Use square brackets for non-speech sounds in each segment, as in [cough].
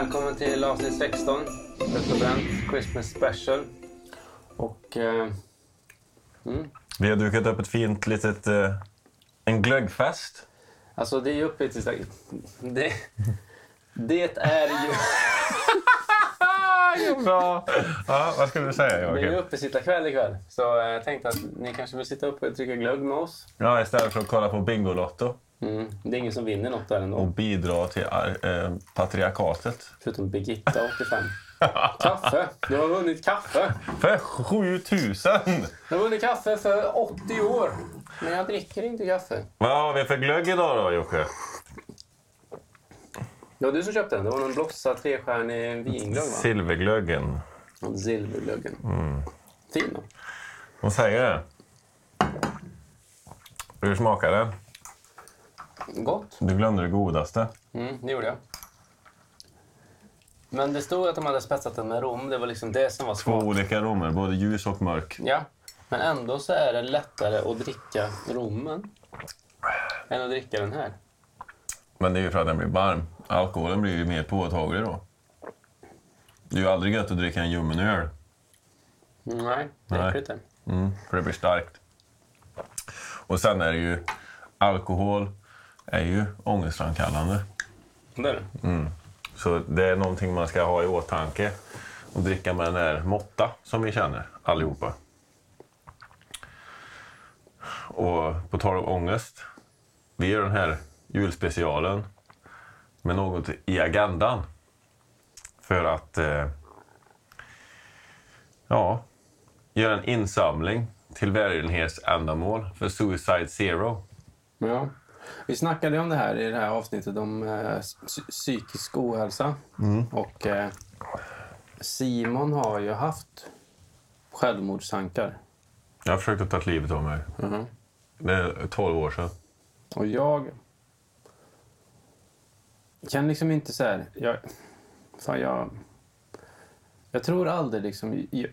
Välkommen till avsnitt 16. Detta Brent Christmas special. Och... Eh, mm. Vi har dukat upp ett fint litet... Eh, en glöggfest. Alltså det är ju uppe till... Det, det är ju... [laughs] Bra! Ja, vad skulle du säga Det är Joakim? ju uppesittarkväll ikväll. Så eh, jag tänkte att ni kanske vill sitta uppe och dricka glögg med oss. Ja, istället för att kolla på Bingolotto Mm. Det är ingen som vinner något där ändå. och bidra till eh, patriarkatet. Förutom Birgitta, 85. Kaffe! Du har vunnit kaffe! För 7000! Du har vunnit kaffe för 80 år. Men jag dricker inte kaffe. Vad har vi för glögg idag då Jocke? Det var du som köpte den. Det var någon Blossa trestjärnig vinglögg va? Silverglöggen. Silverglöggen. Fin då. Vad säger det? Hur smakar den? Gott. Du glömde det godaste. Mm, det gjorde jag. Men det stod att de hade spetsat den med rom. Det var liksom det som var Två olika romer, både ljus och mörk. Ja. Men ändå så är det lättare att dricka rommen än att dricka den här. Men det är ju för att den blir varm. Alkoholen blir ju mer påtaglig då. Det är ju aldrig gött att dricka en ljummen öl. Nej, det är det. Mm, för det blir starkt. Och sen är det ju... Alkohol är ju ångestframkallande. Det är det. Så det är någonting man ska ha i åtanke. Och dricka med den där måtta som vi känner allihopa. Och på tal om ångest. Vi gör den här julspecialen med något i agendan. För att eh, ja, göra en insamling till välgörenhetsändamål för Suicide Zero. Ja. Vi snackade om det här i det här avsnittet om eh, psy- psykisk ohälsa. Och eh, Simon har ju haft självmordstankar. Jag har försökt att ta livet av mig. Mhm. Det är 12 år sedan. Och jag kan liksom inte så här... Jag, fan jag, jag tror aldrig liksom... Jag,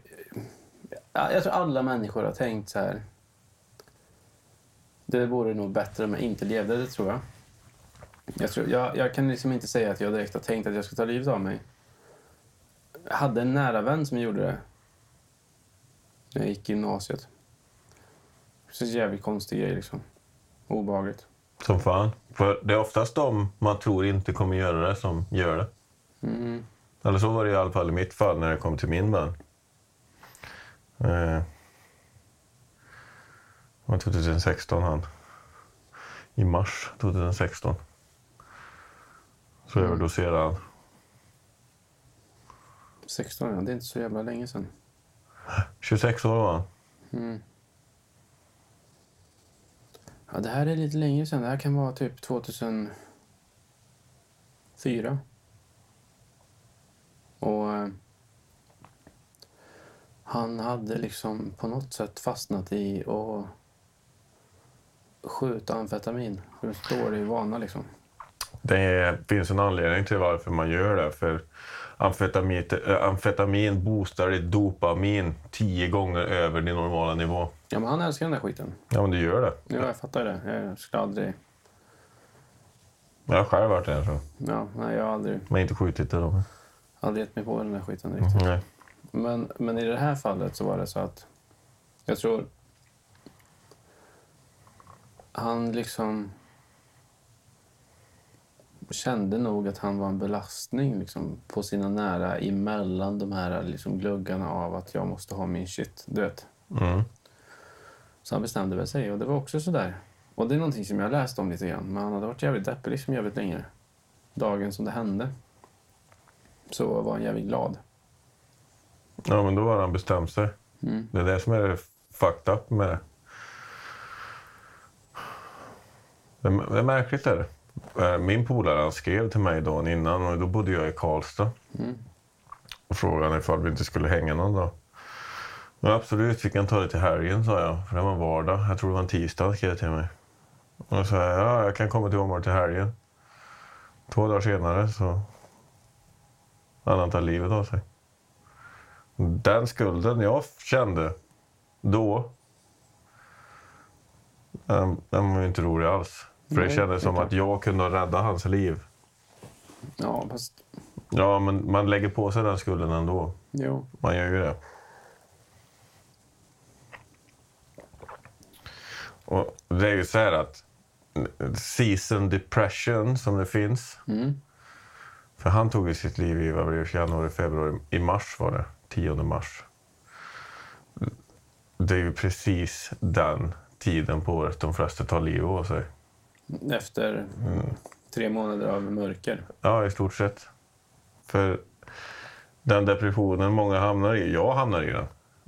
jag, jag tror alla människor har tänkt så här... Det vore nog bättre om jag inte levde, det tror jag. Jag, tror, jag, jag kan liksom inte säga att jag direkt har tänkt att jag ska ta livet av mig. Jag hade en nära vän som gjorde det. När jag gick i gymnasiet. Så jävligt konstig grej liksom. Obehagligt. Som fan. För det är oftast de man tror inte kommer göra det som gör det. Mm. Eller så var det i alla fall i mitt fall när det kom till min vän. Eh, var 2016 han. I mars 2016. Så Mm. överdoserade han. 16 ja, det är inte så jävla länge sedan. 26 år var han. Mm. Ja, det här är lite längre sedan. Det här kan vara typ 2004. Och eh, han hade liksom på något sätt fastnat i att skjuta amfetamin. För det står det i vana liksom. Det finns en anledning till varför man gör det. För amfetamin, äh, amfetamin boostar ditt dopamin tio gånger över din normala nivå. Ja, men han älskar den där skiten. Ja, men du gör det. Ja, jag fattar det. Jag skulle aldrig... Jag har själv varit där, så. Ja, nej, jag har aldrig, men inte skjutit det då. aldrig gett mig på den där skiten riktigt. Nej. Men, men i det här fallet så var det så att jag tror han liksom kände nog att han var en belastning liksom, på sina nära emellan de här liksom, gluggarna av att jag måste ha min shit. Du vet. Mm. Så han bestämde väl sig och det var också så där. Och det är någonting som jag läste om lite grann. Men han hade varit jävligt deppig liksom jävligt länge. Dagen som det hände så var han jävligt glad. Ja, men då har han bestämt sig. Mm. Det är det som är fucked up med det. Det är, märkligt. Är det. Eh, Min polare skrev till mig dagen innan och då bodde jag i Karlstad. Mm. Och frågade ifall vi inte skulle hänga någon dag. Ja, absolut, vi kan ta det till helgen, sa jag. För det var en vardag. Jag tror det var en tisdag han skrev till mig. Och då sa jag, ja, jag kan komma till Åmål till helgen. Två dagar senare så hade han tagit livet av sig. Den skulden jag kände då, den, den var ju inte rolig alls. För det kändes som att jag kunde rädda hans liv. Ja, fast Ja, men man lägger på sig den skulden ändå. Jo. Man gör ju det. Och det är ju så här att season depression som det finns. Mm. För han tog ju sitt liv i vad blir det, januari, februari, i mars var det. 10 mars. Det är ju precis den tiden på året de flesta tar livet av sig. Efter tre månader av mörker. Ja, i stort sett. För den depressionen många hamnar i, jag hamnar i den.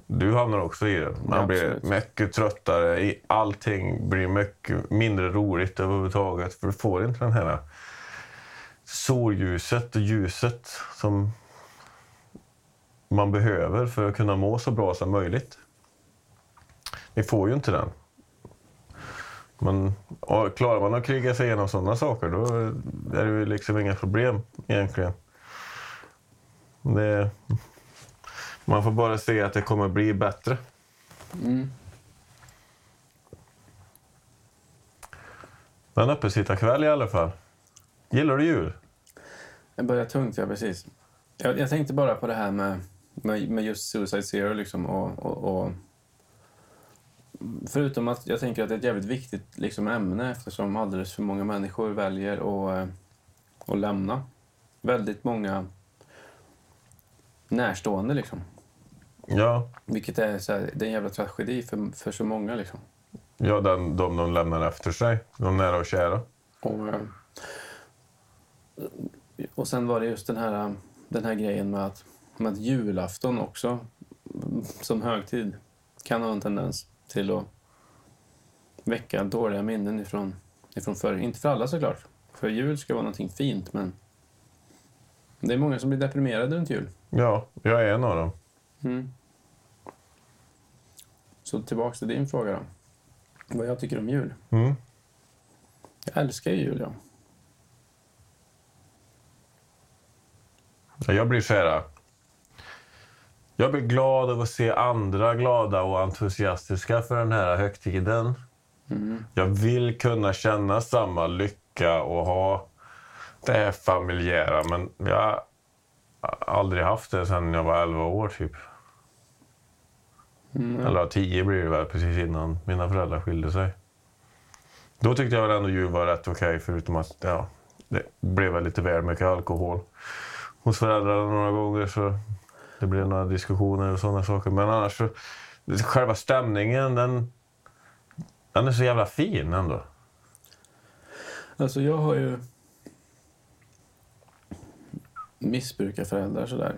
Du hamnar också i den. Man Ja, blir mycket tröttare. Allting blir mycket mindre roligt överhuvudtaget. För du får inte den här solljuset och ljuset som man behöver för att kunna må så bra som möjligt. Vi får ju inte den. Men klarar man att kriga sig igenom sådana saker då är det ju liksom inga problem egentligen. Det, man får bara se att det kommer bli bättre. Mm. Men uppesittarkväll i alla fall. Gillar du jul? Det börjar tungt, ja precis. Jag, jag tänkte bara på det här med, med, med just Suicide Zero liksom och, och, och Förutom att jag tänker att det är ett jävligt viktigt liksom, ämne eftersom alldeles för många människor väljer att, eh, att lämna. Väldigt många närstående liksom. Ja, Vilket är, så här, det är en jävla tragedi för, för så många liksom. ja den, de de lämnar efter sig. De nära och kära. Och, eh, och sen var det just den här, den här grejen med att, med att julafton också som högtid kan ha en tendens till att väcka dåliga minnen ifrån, ifrån förr. Inte för alla såklart, för jul ska vara någonting fint men det är många som blir deprimerade runt jul. Ja, jag är en av dem. Mm. Så tillbaks till din fråga då. Vad jag tycker om jul. Mm. Jag älskar ju jul, ja. Ja, Jag blir så här... Jag blir glad av att se andra glada och entusiastiska för den här högtiden. Mm. Jag vill kunna känna samma lycka och ha det här familjära, men jag har aldrig haft det sedan jag var 11 år, typ. Mm. Eller ja, 10 blir det väl, precis innan mina föräldrar skilde sig. Då tyckte jag väl ändå jul var rätt okej, förutom att ja, det blev väl lite väl mycket alkohol hos föräldrarna några gånger. Så det blev några diskussioner och sådana saker. Men annars så, själva stämningen, den, den är så jävla fin ändå. Alltså jag har ju missbrukarföräldrar sådär.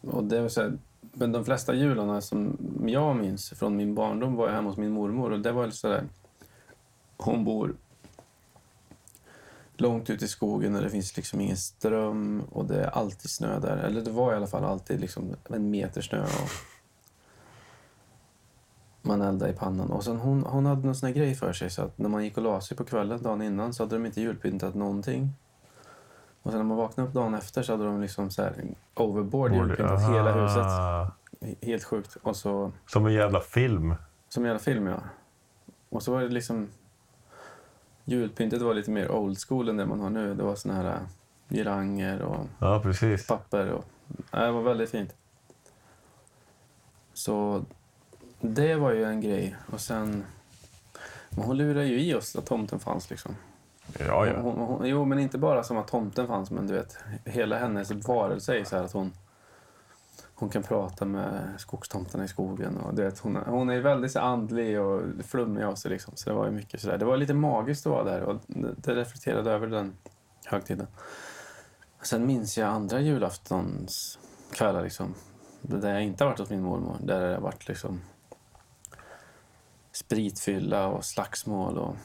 Och det är så här, men de flesta jularna som jag minns från min barndom var jag hemma hos min mormor och det var så där. Hon bor långt ute i skogen och det finns liksom ingen ström och det är alltid snö där. Eller det var i alla fall alltid liksom en meter snö. Och man eldade i pannan. Och sen hon, hon hade någon sån här grej för sig så att när man gick och la sig på kvällen dagen innan så hade de inte julpyntat någonting. Och sen när man vaknade upp dagen efter så hade de liksom så här overboard julpyntat hela huset. Helt sjukt. Och så, Som en jävla film. som i alla film ja. Och så var det liksom julpyntet var lite mer old school än det man har nu. Det var såna här äh, giranger och Ja, precis. papper. Och, nej, det var väldigt fint. Så det var ju en grej. Och sen... Men hon lurade ju i oss att tomten fanns. liksom. Ja, ja. Hon, hon, jo, men inte bara som att tomten fanns, men du vet, hela hennes varelse är så här att hon, hon kan prata med skogstomtarna i skogen. Och du vet, hon, hon är väldigt så andlig och flummig av sig. Liksom. Så det var ju mycket sådär. Det var lite magiskt att vara där och det, det reflekterade över den högtiden. Sen minns jag andra julaftonskvällar liksom, där jag inte har varit hos min mormor. Där det har varit liksom spritfylla och slagsmål och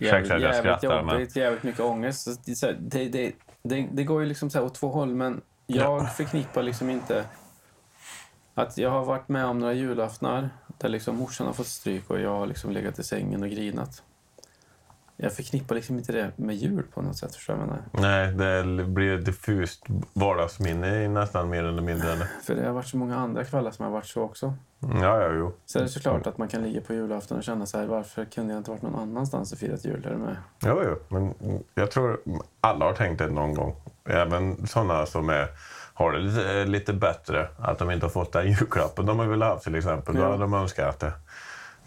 [laughs] jävligt men- jobbigt, jävligt mycket ångest. Det, det, det, det, det går ju liksom så här åt två håll, men jag förknippar liksom inte att jag har varit med om några julaftnar där liksom morsan har fått stryk och jag har liksom legat i sängen och grinat. jag förknippar liksom inte det med jul på något sätt. Förstår jag jag Nej, menar? det blir ett diffust vardagsminne nästan mer eller mindre. Eller? För det har varit så många andra kvällar som har varit så också. Ja, ja, jo. Så är det såklart att man kan ligga på julafton och känna så här, varför kunde jag inte varit någon annanstans och firat jul? Är med? Jo, jo. Men jag tror alla har tänkt det någon gång. Även sådana som är, har det lite, lite bättre. Att de inte har fått den julklappen de har velat ha till exempel. Då Ja. hade de önskat att det,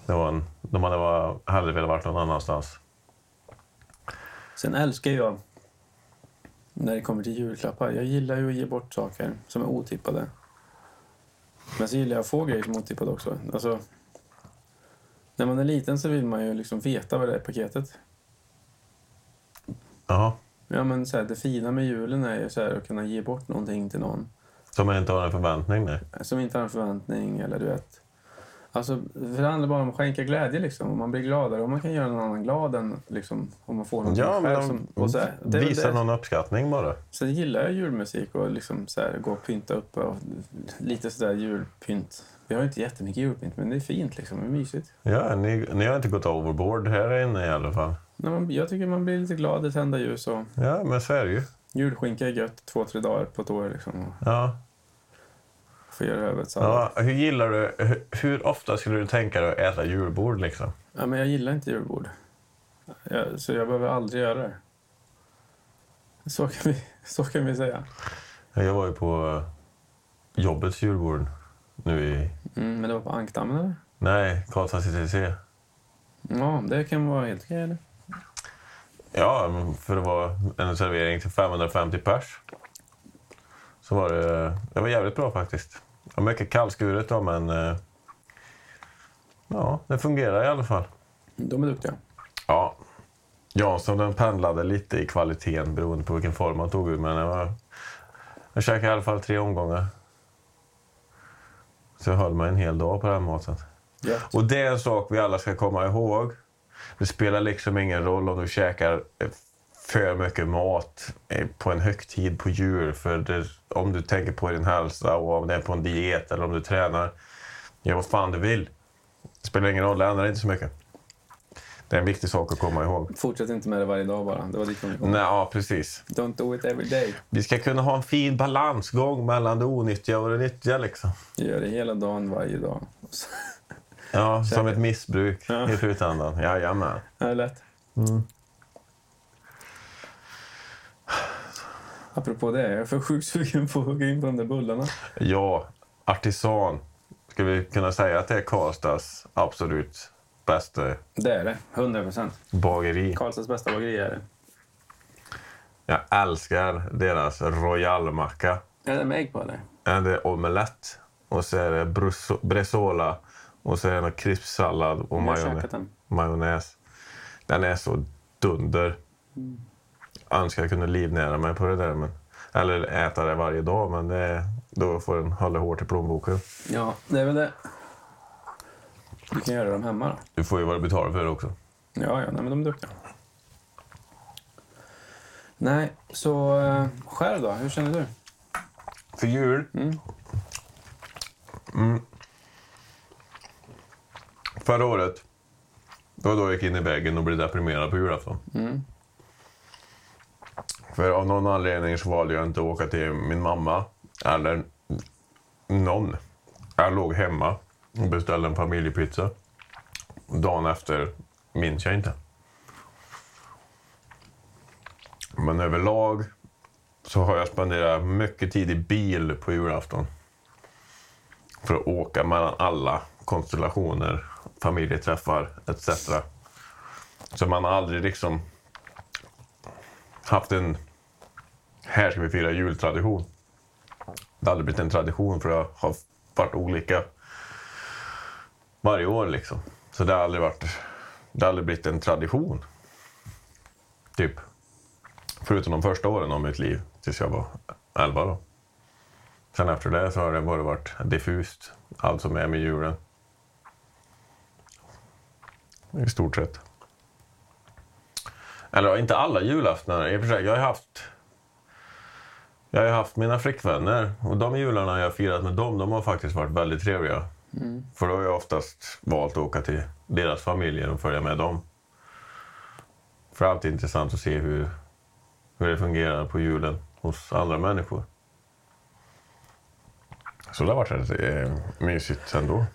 det var en, de hade var, hade velat varit någon annanstans. Sen älskar jag när det kommer till julklappar. Jag gillar ju att ge bort saker som är otippade. Men så gillar jag att få grejer som är otippade också. Alltså, när man är liten så vill man ju liksom veta vad det är i paketet. Jaha. Ja, men så här, det fina med julen är ju så här, att kunna ge bort någonting till någon Som inte har en förväntning, nej. som inte har en förväntning. Eller du vet. Alltså, för det handlar bara om att skänka glädje. Liksom. Man blir gladare om man kan göra någon annan glad än liksom, om man får något Ja, själv. Som, och så här, det visar det. någon uppskattning bara. Sen gillar jag julmusik och liksom så här, gå och pynta upp och lite sådär julpynt. Vi har inte jättemycket julpynt, men det är fint liksom. Det är mysigt. Ja, ni, ni har inte gått overboard här inne i alla fall. När man, jag tycker man blir lite glad i tända ljus och Ja, men så är det ju. julskinka är gött två, tre dagar på ett år liksom. Ja. få göra sallad. Ja, hur gillar du, hur, hur ofta skulle du tänka dig att äta julbord liksom? Ja, men jag gillar inte julbord. Jag, så jag behöver aldrig göra det. Så kan vi, [laughs] så kan vi säga. Jag var ju på eh, jobbets julbord nu i, Mm, men det var på ankdammen eller? nej, Karlstad CTC. Ja, det kan vara helt okej eller? Ja, för det var en servering till 550 pers. Så var det, det var jävligt bra faktiskt. Det var mycket kallskuret då, men eh, ja, det fungerar i alla fall. De är duktiga. Ja. Jansson den pendlade lite i kvaliteten beroende på vilken form man tog ur. Men jag, var, jag käkade i alla fall tre omgångar. Så jag höll mig en hel dag på den maten. Gött. Och det är en sak vi alla ska komma ihåg. Det spelar liksom ingen roll om du käkar eh, för mycket mat eh, på en högtid på jul. För det, om du tänker på din hälsa och om det är på en diet eller om du tränar. Gör vad fan du vill. Det spelar ingen roll, det ändrar inte så mycket. Det är en viktig sak att komma ihåg. Fortsätt inte med det varje dag bara. Det var dit vi kom. Nej, ja, precis. Don't do it every day. Vi ska kunna ha en fin balansgång mellan det onyttiga och det nyttiga. Liksom. Gör det hela dagen, varje dag. Ja, som ett missbruk Ja. i slutändan. Jajamän. Det är lätt. Apropå det, jag är för sjukt sugen på att hugga in på de där bullarna. Ja, artisan. Ska vi kunna säga att det är Karlstads absolut bästa Det är det. 100 procent. bageri? Karlstads bästa bageri är det. Jag älskar deras royalmacka. Är det med ägg på eller? Ja, Det är omelett och så är det bresaola och så är det någon krispsallad och majonnäs. den. majonnäs. Den är så dunder. Jag önskar jag kunde livnära mig på det där. Men, eller äta det varje dag, men det, då får den hålla hårt i plånboken. Ja, det är väl det. Du kan göra dem hemma då. Du får ju vad du betalar för det också. Ja, ja, nej, men de är duktiga. Nej, så eh, själv då? Hur känner du? För jul? Mm. Mm. Förra året, det var då jag gick in i väggen och blev deprimerad på julafton. Mm. För av någon anledning så valde jag inte att åka till min mamma eller någon. Jag låg hemma och beställde en familjepizza. Dagen efter minns jag inte. Men överlag så har jag spenderat mycket tid i bil på julafton. För att åka mellan alla konstellationer, familjeträffar etc. Så man har aldrig liksom haft en här ska vi fira jultradition. Det har aldrig blivit en tradition för det har varit olika varje år liksom. Så det har aldrig varit, det har aldrig blivit en tradition. Typ. Förutom de första åren av mitt liv tills jag var 11 då. Sen efter det så har det bara varit diffust. Allt som är med julen. I stort sett. Eller inte alla julaftnar. I och för sig, jag har haft... Jag har haft mina flickvänner och de jularna jag har firat med dem, de har faktiskt varit väldigt trevliga. För då har jag oftast valt att åka till deras familjer och följa med dem. För det är intressant att se hur, hur det fungerar på julen hos andra människor. Så det har varit rätt eh, mysigt ändå.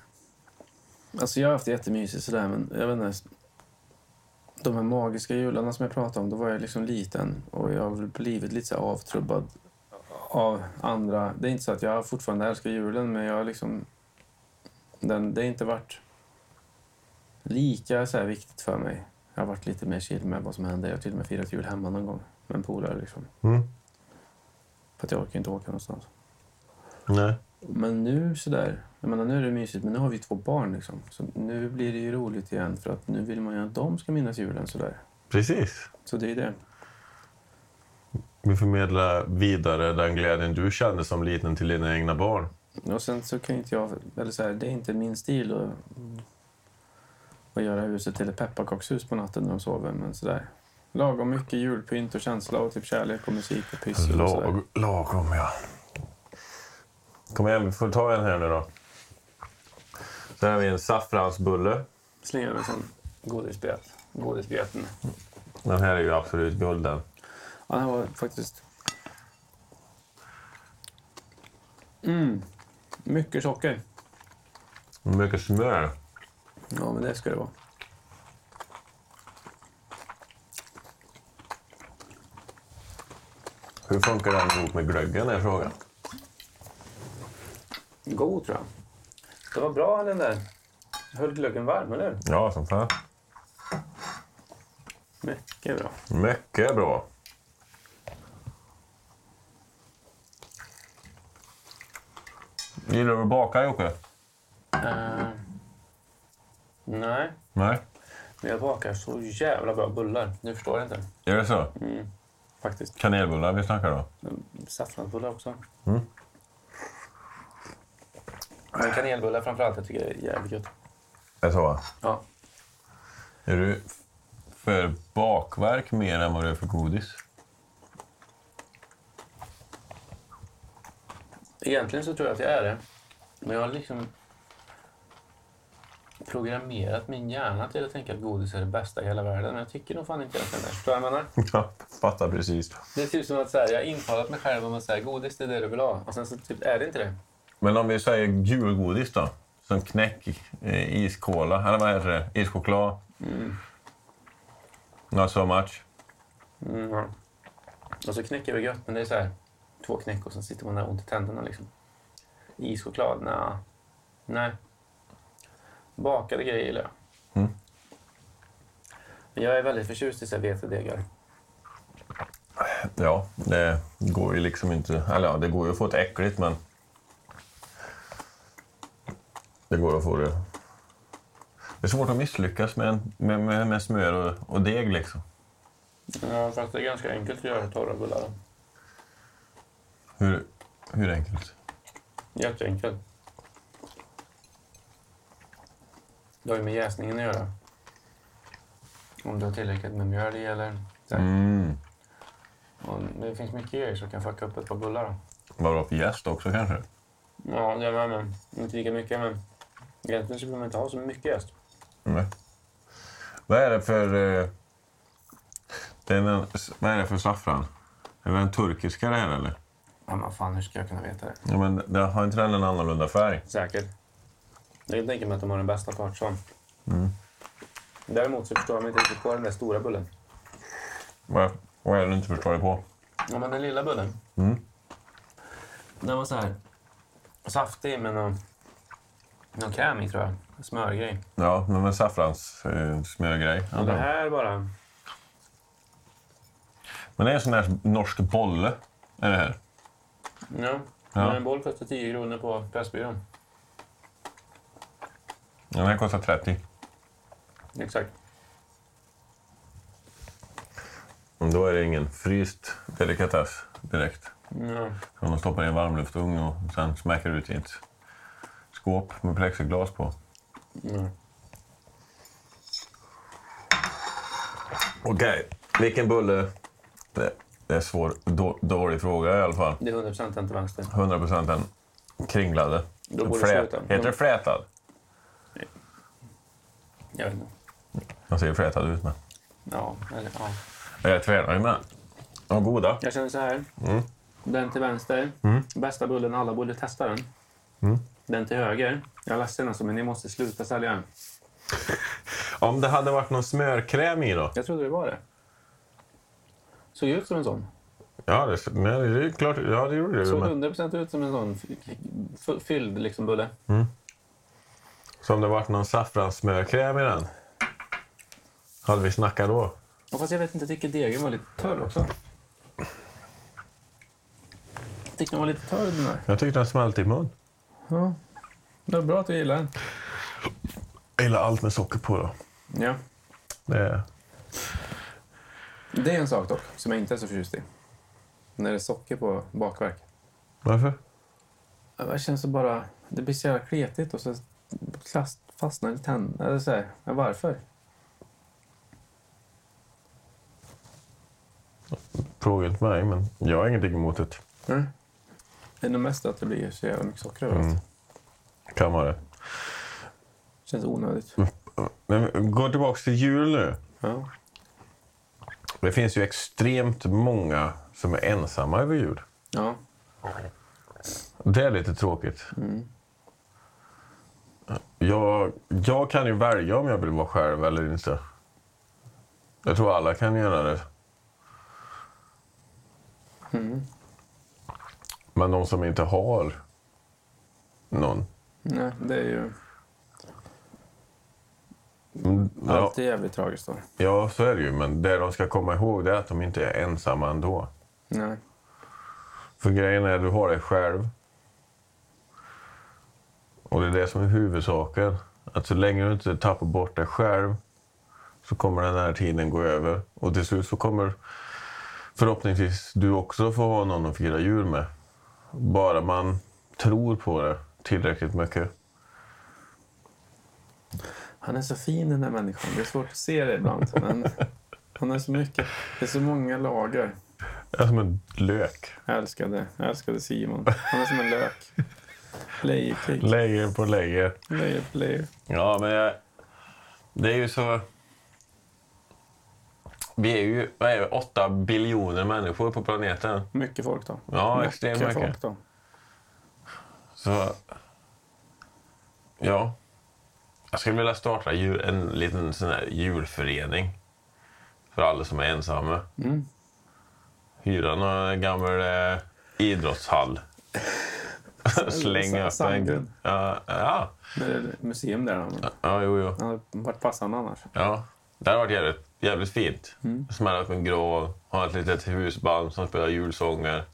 Alltså jag har haft det jättemysigt sådär, men jag vet inte. De här magiska jularna som jag pratade om, då var jag liksom liten och jag har väl blivit lite så avtrubbad av andra. Det är inte så att jag fortfarande älskar julen, men jag har liksom... Den, det har inte varit lika så här viktigt för mig. Jag har varit lite mer chill med vad som händer. Jag har till och med firat jul hemma någon gång med en polare. Liksom. Mm. För att jag orkar inte åka någonstans. Nej. Men nu sådär, jag menar nu är det mysigt, men nu har vi två barn liksom. Så nu blir det ju roligt igen för att nu vill man ju att de ska minnas julen sådär. Precis. Så det är det. Vi förmedlar vidare den glädjen du kände som liten till dina egna barn. Och sen så kan inte jag, eller så här, det är inte min stil att, att göra huset till ett pepparkakshus på natten när de sover, men sådär. Lagom mycket julpynt och känsla och typ kärlek och musik och pyssel. Lag, lagom, ja. Kom igen, vi får ta en här nu då. Här har vi en saffransbulle. Släng över en sån godisbit. Godisbiten. Den här är ju absolut gulden. Ja, den var faktiskt... Mm. Mycket socker. Mycket smör. Ja, men det ska det vara. Hur funkar den ihop med glöggen är frågan. God, tror jag. Det var bra, den där. Höll glöggen varm, eller? Ja, som fan. Mycket bra. Mycket bra. Gillar du att baka, Jocke? Uh, nej, Nej. men jag bakar så jävla bra bullar. Du förstår inte. Är det så? Faktiskt. Kanelbullar vi snackar då? Saffransbullar också. Mm. Men kanelbullar framförallt, jag tycker det är jävligt gott. Är det så? Ja. Är du för bakverk mer än vad du är för godis? Egentligen så tror jag att jag är det. Men jag har liksom programmerat min hjärna till att tänka att godis är det bästa i hela världen. Men jag tycker nog fan inte egentligen det. Förstår du vad jag menar? [laughs] Ja, fattar precis. Det är typ som att så här, jag har intalat mig själv om att säga godis det är det du vill ha. Och sen så typ är det inte det. Men om vi säger julgodis då? Som knäck, eh, iskola, eller vad heter det? Ischoklad? Not so much. Mm. Och så knäcker vi gött, men det är så här två knäck och sen sitter man där ont i tänderna liksom. Ischoklad? Nja. Nej. Bakade grejer gillar jag. Mm. Men jag är väldigt förtjust i så här vetedegar. Ja, det går ju liksom inte... Eller ja, det går ju att få ett äckligt, men... Det går att få det. Det är svårt att misslyckas med, med, med, med smör och, och deg liksom. Ja, fast det är ganska enkelt att göra torra bullar. Hur, hur enkelt? Jätteenkelt. Det har ju med jäsningen att göra. Om du har tillräckligt med mjöl i eller... så. Mm. Och det finns mycket grejer som kan fucka upp ett par bullar. Då. Var bra för gäst också kanske? Ja, det är med. Inte lika mycket, men egentligen behöver man inte ha så mycket jäst. Nej. Vad är det för... Eh, det är en, vad är det för saffran? Är det en turkiska det här eller? Ja, men fan, hur ska jag kunna veta det? Ja, men det har inte den en annorlunda färg? Säkert. Jag kan tänka mig att de har den bästa partsån. Mm. Däremot så förstår jag mig inte riktigt på den där stora bullen. Vad, vad är det du inte förstår dig på? Ja, men den lilla bullen. Mm. Den var så här saftig med någon, någon kräm i, tror jag. Smörgrej. Ja, men med saffrans eh. Och det här bara... Men det är en sån här norsk bolle. Är det här? Ja. Ja. En boll kostar 10 kronor på Pressbyrån. Den här kostar 30. Exakt. Då är det ingen fryst delikatess direkt. Ja. Som de stoppar i en varmluftugn och sen smäcker ut i ett skåp med plexiglas på. Ja. Okej, vilken bulle? Det, det är en svår, då, dålig fråga i alla fall. Det är 100% den till vänster. 100 procent den kringlade. Då borde Flät- sluta. Heter det flätad? Jag vet inte. Man ser flätad ut med. Ja, eller, ja. Jag är tvärnöjd med. De goda. Jag känner så här. Mm. Den till vänster, Mm. bästa bullen, alla borde testa den. Mm. Den till höger, jag är ledsen alltså, men ni måste sluta sälja den. [laughs] Om det hade varit någon smörkräm i då? Jag trodde det var det. Såg ut som en sån. Ja, det, nej, det är klart. Ja, det gjorde det. Såg Men, 100% ut som en sån fylld liksom bulle. så om det varit någon saffranssmörkräm i den? Hade vi snackat då? Ja, fast jag vet inte, jag tycker degen var lite törr också. Jag tycker den var lite törr den här. Jag tyckte den smälte i mun. Ja. Det var bra att du gillar den. Jag gillar allt med socker på då. Ja. Det är... Det är en sak dock, som jag inte är så förtjust i. När det är socker på bakverk. Varför? Det känns så bara... Det blir så jävla kletigt och så fastnar det i tänderna. Eller så här. Ja, varför? Fråga inte mig, men jag har ingenting emot det. Mm. Det är nog mest att det blir så jävla mycket socker överallt. Mm. Kan vara det. Känns onödigt. Men gå tillbaka till jul nu. Ja. Det finns ju extremt många som är ensamma över jul. Ja. Det är lite tråkigt. Mm. Jag, jag kan ju välja om jag vill vara själv eller inte. Jag tror alla kan göra det. Mm. Men de som inte har någon. Nej, det är ju Mm, Ja, alltid jävligt tragiskt då. ja, så är det ju. Men det de ska komma ihåg det är att de inte är ensamma ändå. Nej. För grejen är att du har dig själv. Och det är det som är huvudsaken. Att så länge du inte tappar bort dig själv så kommer den här tiden gå över. Och till slut så kommer förhoppningsvis du också få ha någon att fira jul med. Bara man tror på det tillräckligt mycket. Han är så fin den här människan. Det är svårt att se det ibland. Men han är så mycket. Det är så många lager. Jag är som en lök. Jag älskade, jag älskade Simon. Han är som en lök. Lejerkrig. Layer på layer. Lejer på lejer. Ja, men jag, det är ju så... Vi är ju vad är det, åtta biljoner människor på planeten. Mycket folk då. Ja, extremt mycket. folk då. Så... Ja. Jag skulle vilja starta jul, en liten sån här julförening. För alla som är ensamma. Mm. Hyra någon gammal eh, idrottshall. [laughs] Slänga upp en... Ja, ja, Det är museum där. Ja, jo, jo. han hade varit passande annars. Ja, det hade varit jävligt, jävligt fint. Mm. Smälla upp en grå, ha ett litet husband som spelar julsånger.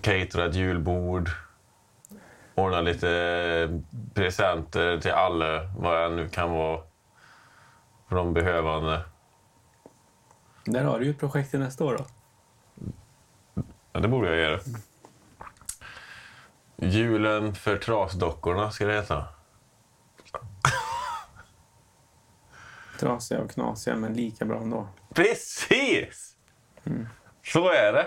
Catera ett julbord. Ordna lite presenter till alla, vad jag nu kan vara. För de behövande. Där har du ju projekt till nästa år då. Ja, det borde jag göra. Julen för trasdockorna ska det heta. Trasiga och knasiga, men lika bra ändå. Precis! Så är det.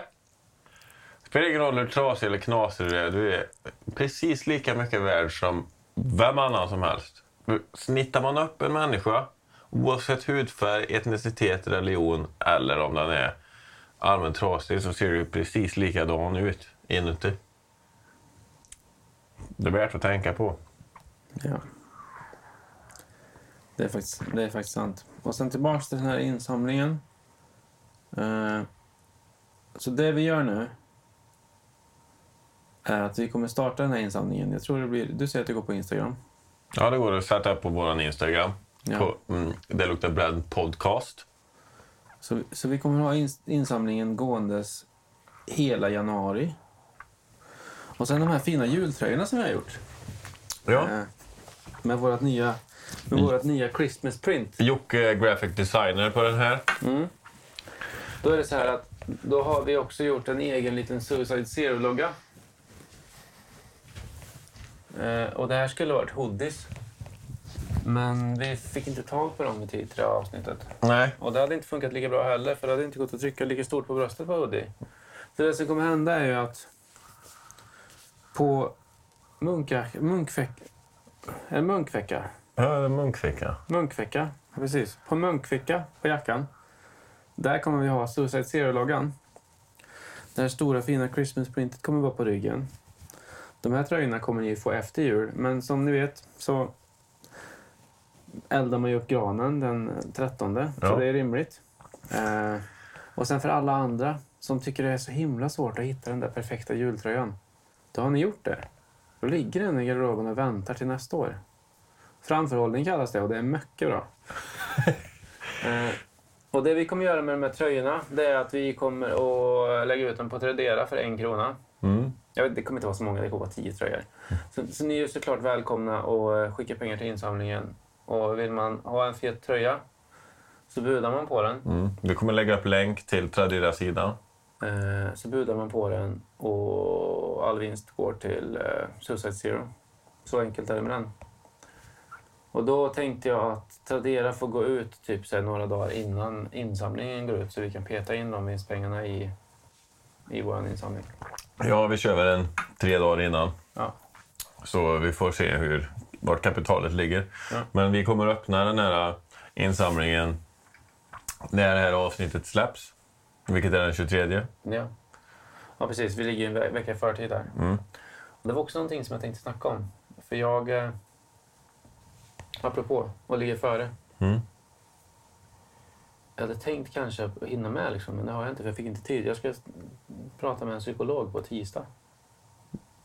Spelar ingen roll hur trasig eller knasig du är. Du är precis lika mycket värd som vem annan som helst. Snittar man upp en människa, oavsett hudfärg, etnicitet, religion eller om den är allmänt trasig, så ser du precis likadan ut inuti. Det är värt att tänka på. Ja. Det är faktiskt, det är faktiskt sant. Och sen tillbaks till den här insamlingen. Eh, så det vi gör nu är att vi kommer starta den här insamlingen. Jag tror det blir... Du säger att det går på Instagram. Ja, det går att sätta på vår Instagram. Ja. På, mm, det luktar brand podcast. Så, så vi kommer ha ins- insamlingen gåendes hela januari. Och sen de här fina jultröjorna som vi har gjort. Ja. Eh, med vårt nya, med vårt nya Christmas print. Jocke är graphic designer på den här. Mm. Då är det så här att då har vi också gjort en egen liten Suicide Zero-logga. Eh, och det här skulle varit hoodies. Men vi fick inte tag på dem i tid till det här avsnittet. Nej. Och det hade inte funkat lika bra heller, för det hade inte gått att trycka lika stort på bröstet på hoodie. Så det som kommer hända är ju att på munka, munkveck, en munkvecka, Ja, munkficka. munkvecka Ja, precis. På munkficka på jackan. Där kommer vi ha Suicide Zero-loggan. Det här stora fina Christmas-printet kommer vara på ryggen. De här tröjorna kommer ni få efter jul, men som ni vet så eldar man ju upp granen den 13. Ja. Så det är rimligt. Eh, och sen för alla andra som tycker det är så himla svårt att hitta den där perfekta jultröjan. Då har ni gjort det. Då ligger den i garderoben och väntar till nästa år. Framförhållning kallas det och det är mycket bra. [laughs] eh, och det vi kommer göra med de här tröjorna det är att vi kommer att lägga ut dem på Tradera för en krona. Mm. Jag vet, det kommer inte vara så många, det kommer vara tio tröjor. Så, så ni är såklart välkomna att eh, skicka pengar till insamlingen. Och vill man ha en fet tröja så budar man på den. Mm. Vi kommer lägga upp länk till Tradera-sidan. Eh, så budar man på den och all vinst går till eh, Suicide Zero. Så enkelt är det med den. Och då tänkte jag att Tradera får gå ut typ så några dagar innan insamlingen går ut så vi kan peta in de vinstpengarna i, i vår insamling. Ja, vi kör väl en tre dagar innan. Ja. Så vi får se hur, vart kapitalet ligger. Ja. Men vi kommer öppna den här insamlingen när det här avsnittet släpps. Vilket är den 23. Ja. ja, precis. Vi ligger en ve- vecka i förtid där. Mm. Det var också någonting som jag tänkte snacka om. För jag, eh, apropå att ligga före. Mm. Jag hade tänkt kanske att hinna med, liksom, men det har jag inte för jag fick inte tid. Jag ska prata med en psykolog på tisdag.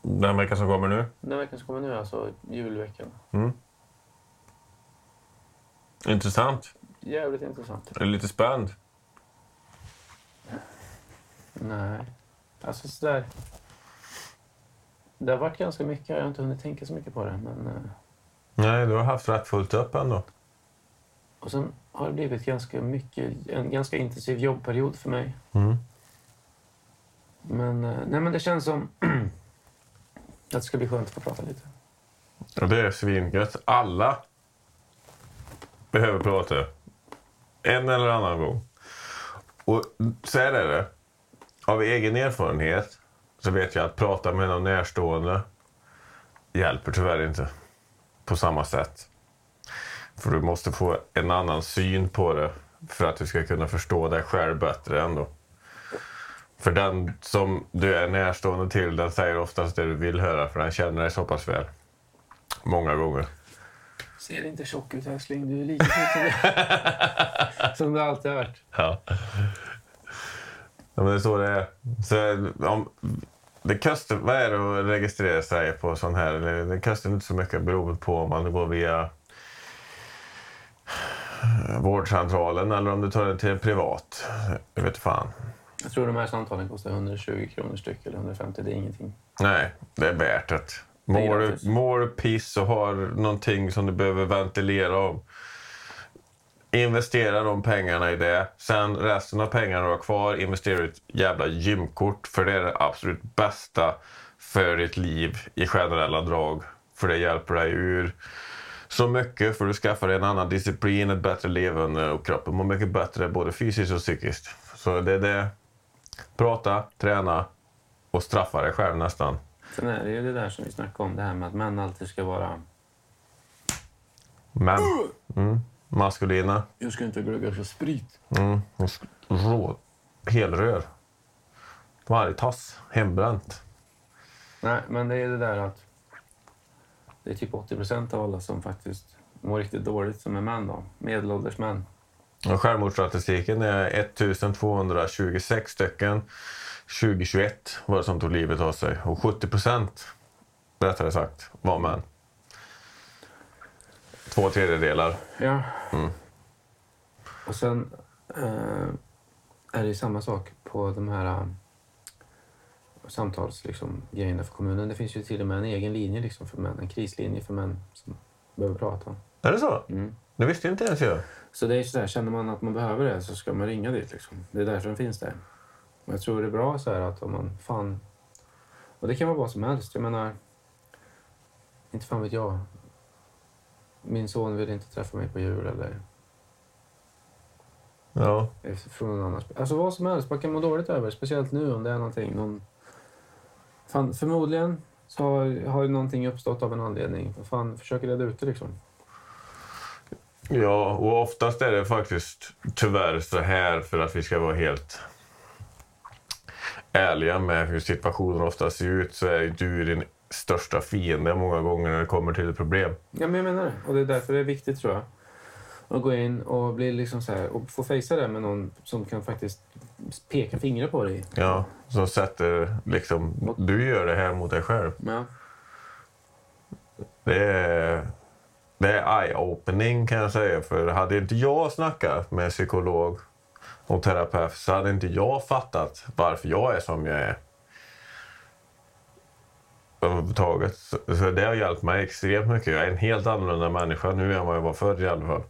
Den veckan som kommer nu. Den veckan som kommer nu, alltså julveckan. Mm. Intressant. Jävligt intressant. Är lite spänd. Nej, alltså sådär. Det har varit ganska mycket, jag har inte hunnit tänka så mycket på det. Men, eh, Nej, du har haft rätt fullt upp ändå. och sen har det blivit ganska mycket, en ganska intensiv jobbperiod för mig. Mm. Men, eh, nej, men det känns som [clears throat] att det ska bli skönt att få prata lite. Och det är svingött. Alla behöver prata. En eller annan gång. Och så här är det. Av egen erfarenhet så vet jag att prata med någon närstående hjälper tyvärr inte på samma sätt. För du måste få en annan syn på det för att du ska kunna förstå dig själv bättre ändå. För den som du är närstående till, den säger oftast det du vill höra för den känner dig så pass väl. Många gånger. Ser inte tjock ut älskling, du är lika fin som du, [laughs] som du alltid har varit. Ja. ja men det är så det är. Så, om, det kostar, vad är det att registrera sig på sån här? Det kostar inte så mycket beroende på om man går via vårdcentralen eller om du tar det till privat. Jag vet fan. Jag tror de här samtalen kostar 120 kronor styck eller 150, det är ingenting. Nej, det är värt det. Mår du piss och har någonting som du behöver ventilera om. Investera de pengarna i det. Sen resten av pengarna du har kvar, investera i ett jävla gymkort. För det är det absolut bästa för ditt liv i generella drag. För det hjälper dig ur så mycket. För du skaffar dig en annan disciplin, ett bättre levande och kroppen mår mycket bättre både fysiskt och psykiskt. Så det är det. Prata, träna och straffa dig själv nästan. Sen är det ju det där som vi snackade om, det här med att män alltid ska vara... Men, mm, maskulina, Jag ska inte glugga för sprit. mm, rå, helrör. Varje tass, hembränt. Nej, men det är det där att det är typ 80 procent av alla som faktiskt mår riktigt dåligt som är män då. Medelålders män. Och självmordsstatistiken är 1226 stycken. 2021 var det som tog livet av sig. Och 70 procent, rättare sagt, var män. Två tredjedelar. Ja. Mm. Och sen eh, är det ju samma sak på de här eh, samtals liksom, för kommunen. Det finns ju till och med en egen linje liksom, för män, en krislinje för män som behöver prata. Är det så? Mm. Det visste inte ens jag. Så det är så där, känner man att man behöver det så ska man ringa dit. Liksom. Det är därför den finns där. Och jag tror det är bra så här att om man fan... Och det kan vara vad som helst. Jag menar... Inte fan vet jag. Min son vill inte träffa mig på jul eller Ja. från någon annan. Alltså vad som helst. Man kan må dåligt över Speciellt nu om det är någonting. Någon... Fan, förmodligen så har, har ju någonting uppstått av en anledning. Fan, försök reda ut det liksom. Ja, och oftast är det faktiskt tyvärr så här för att vi ska vara helt ärliga med hur situationen ofta ser ut så är du din största fiende många gånger när det kommer till ett problem. Ja, men jag menar det. Och det är därför det är viktigt tror jag. Att gå in och bli liksom så här och få fejsa det med någon som kan faktiskt peka fingrar på dig. Ja, som sätter liksom, du gör det här mot dig själv. Ja. Det är, det är eye-opening kan jag säga. För hade inte jag snackat med psykolog och terapeut så hade inte jag fattat varför jag är som jag är. Överhuvudtaget. Så det har hjälpt mig extremt mycket. Jag är en helt annorlunda människa nu än vad jag var förr i alla fall.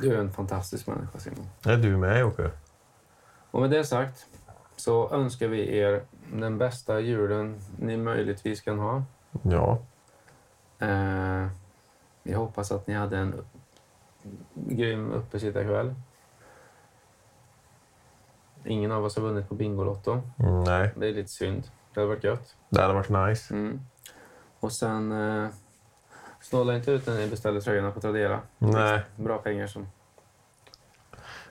Du är en fantastisk människa Simon. Det är du med Jocke. Och med det sagt så önskar vi er den bästa julen ni möjligtvis kan ha. Ja. Eh, jag hoppas att ni hade en grym uppesittarkväll. Ingen av oss har vunnit på Bingolotto. Mm, nej, Det är lite synd. Det hade varit gött. det hade varit nice. Mm. Och sen... Eh, snåla inte ut när ni beställer tröjorna på Tradera. Nej, Bra pengar som...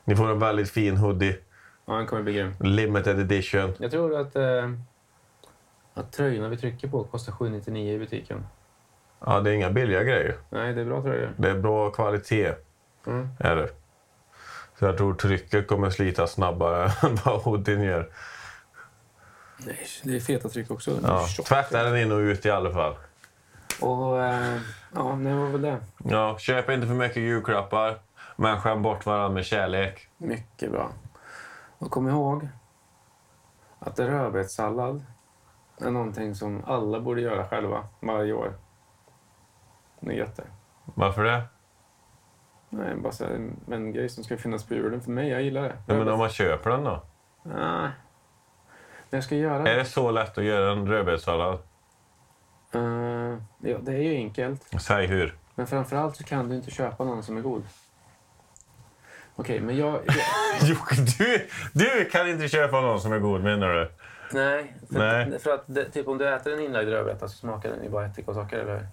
ni får en väldigt fin hoodie. Ja, den kommer bli grym. Limited edition. Jag tror att, eh, att tröjorna vi trycker på kostar 799 i butiken. Ja, det är inga billiga grejer. Nej, det är bra tröjor. Det är bra kvalitet. Mm. Är det. Så jag tror trycket kommer slita snabbare [laughs] än vad hoodien gör. Nej, det är feta tryck också. Ja, tvätta den in och ut i alla fall. Och eh, ja, det var väl det. Ja, köp inte för mycket julklappar, men skäm bort varandra med kärlek. Mycket bra. Och kom ihåg att rödbetssallad är någonting som alla borde göra själva varje år. Det är gött det. Varför det? Nej, bara så här, en, en grej som ska finnas på julen för mig. Jag gillar det. Ja, men om man köper den då? Nej. Jag ska göra Är det. så lätt att göra en rödbetssallad? Eh, ja, det är ju enkelt. Säg hur. Men framförallt så kan du inte köpa någon som är god. Okej, men jag... [laughs] du, du kan inte köpa någon som är god menar du? nej, för, Nej. för att det, typ om du äter en inlagd rödbeta så smakar den ju bara ättika och socker, eller?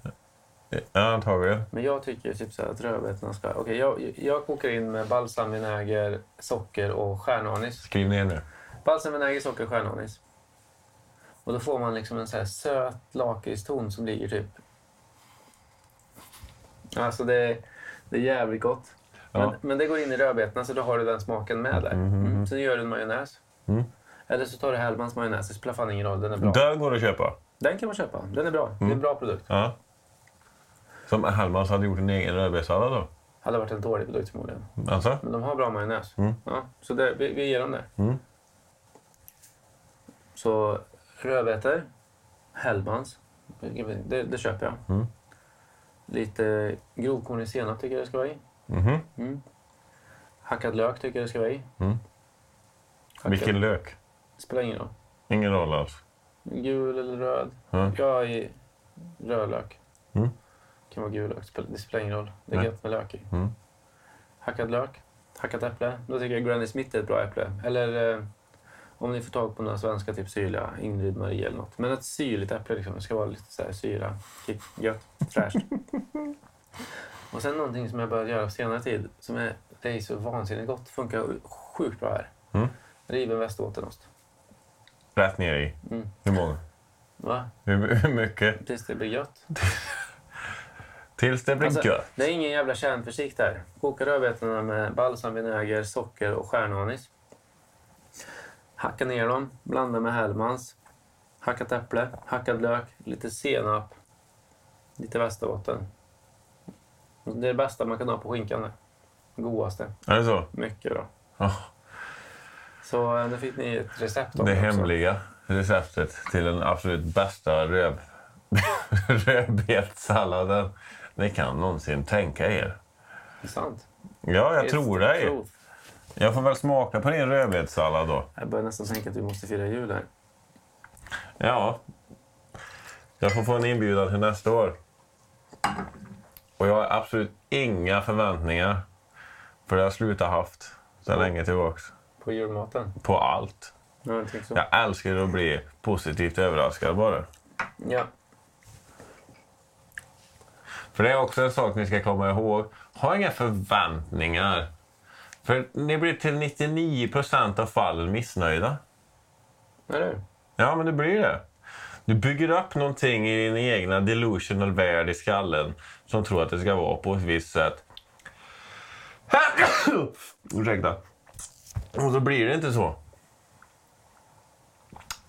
Ja, antagligen. Men jag tycker typ så här att rödbetorna ska... Okej, jag, jag kokar in med balsamvinäger, socker och stjärnanis. Skriv ner nu. Balsamvinäger, socker stjärnanis. Och då får man liksom en så här söt lakritston som ligger typ... Alltså det, det är jävligt gott. Ja. Men, men det går in i rödbetorna så då har du den smaken med där. Mm. Sen gör du en majonnäs. Mm. Eller så tar du Hellmans majonnäs. Det spelar fan ingen roll. Den är bra. Den går att köpa. Den kan man köpa. Den är bra. Det är en bra produkt. Ja. Som Hellmans hade gjort en egen rödbetssallad då. Hade varit en dålig produkt förmodligen. Alltså? Men de har bra majonnäs. Mm. Ja, så det, vi, vi ger dem det. Mm. Så rödbetor, Hellmans, det, det köper jag. Mm. Lite grovkornig senap tycker jag det ska vara i. Mhm. Mm. Hackad lök tycker jag det ska vara i. Mm. Hackad, Vilken lök? Spelar ingen roll. Ingen roll alls. Gul eller röd. Ja. Jag är rödlök. Mm. kan vara gul lök. Det spelar ingen roll. Det är Nej. gött med lök i. Mm. Hackad lök. Hackat äpple. Då tycker jag Granny Smith är ett bra äpple. Eller eh, om ni får tag på några svenska, typ syrliga, Ingrid Marie eller något. Men ett syrligt äpple liksom. Det ska vara lite så här syra. Kick, gött, fräscht. [laughs] Och sen någonting som jag börjat göra på senare tid, som är, det är så vansinnigt gott. Funkar sjukt bra här. Mm. Riven västerbottenost. Rätt ner i. Mm. Hur många? Va? Hur, hur mycket? Tills det blir gött. [laughs] Tills det blir Alltså, gött. Det är ingen jävla kärnfysik där. Koka rödbetorna med balsamvinäger, socker och stjärnanis. Hacka ner dem, blanda med Hellmans. Hackat äpple, hackad lök, lite senap, lite västerbotten. Det är det bästa man kan ha på skinkan. det. Godaste. Är det så? Mycket bra. Ja. Så eh, nu fick ni ett recept Det hemliga receptet till den absolut bästa röd... [laughs] rödbetssalladen ni kan någonsin tänka er. Det är sant. Ja, jag It's tror dig. Jag får väl smaka på din rödbetssallad då. Jag börjar nästan tänka att vi måste fira jul här. Ja. Jag får få en inbjudan till nästa år. Och jag har absolut inga förväntningar. För det har jag slutat haft sedan länge tillbaks. På julmaten. På allt. Ja, jag. Jag älskar att bli positivt överraskad bara. Ja. För det är också en sak ni ska komma ihåg. Ha inga förväntningar. För ni blir till 99 procent av fallen missnöjda. Eller Ja, men det blir det. Du bygger upp någonting i din egna delusional värld i skallen som tror att det ska vara på ett visst sätt. [coughs] Ursäkta. Och då blir det inte så.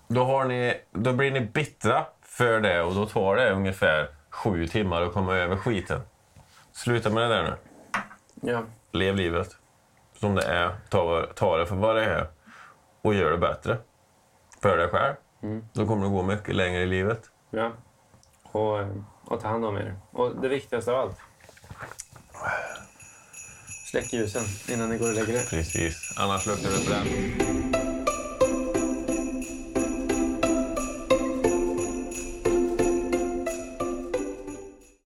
Då, har ni, då blir ni bittra för det och då tar det ungefär sju timmar att komma över skiten. Sluta med det där nu. Ja. Lev livet som det är. Ta, ta det för vad det är och gör det bättre. För dig själv. Då kommer du gå mycket längre i livet. ja. Och, eh, och ta hand om er. Och det viktigaste av allt. Släck ljusen innan ni går och lägger er. Precis. Annars luktar det bränt.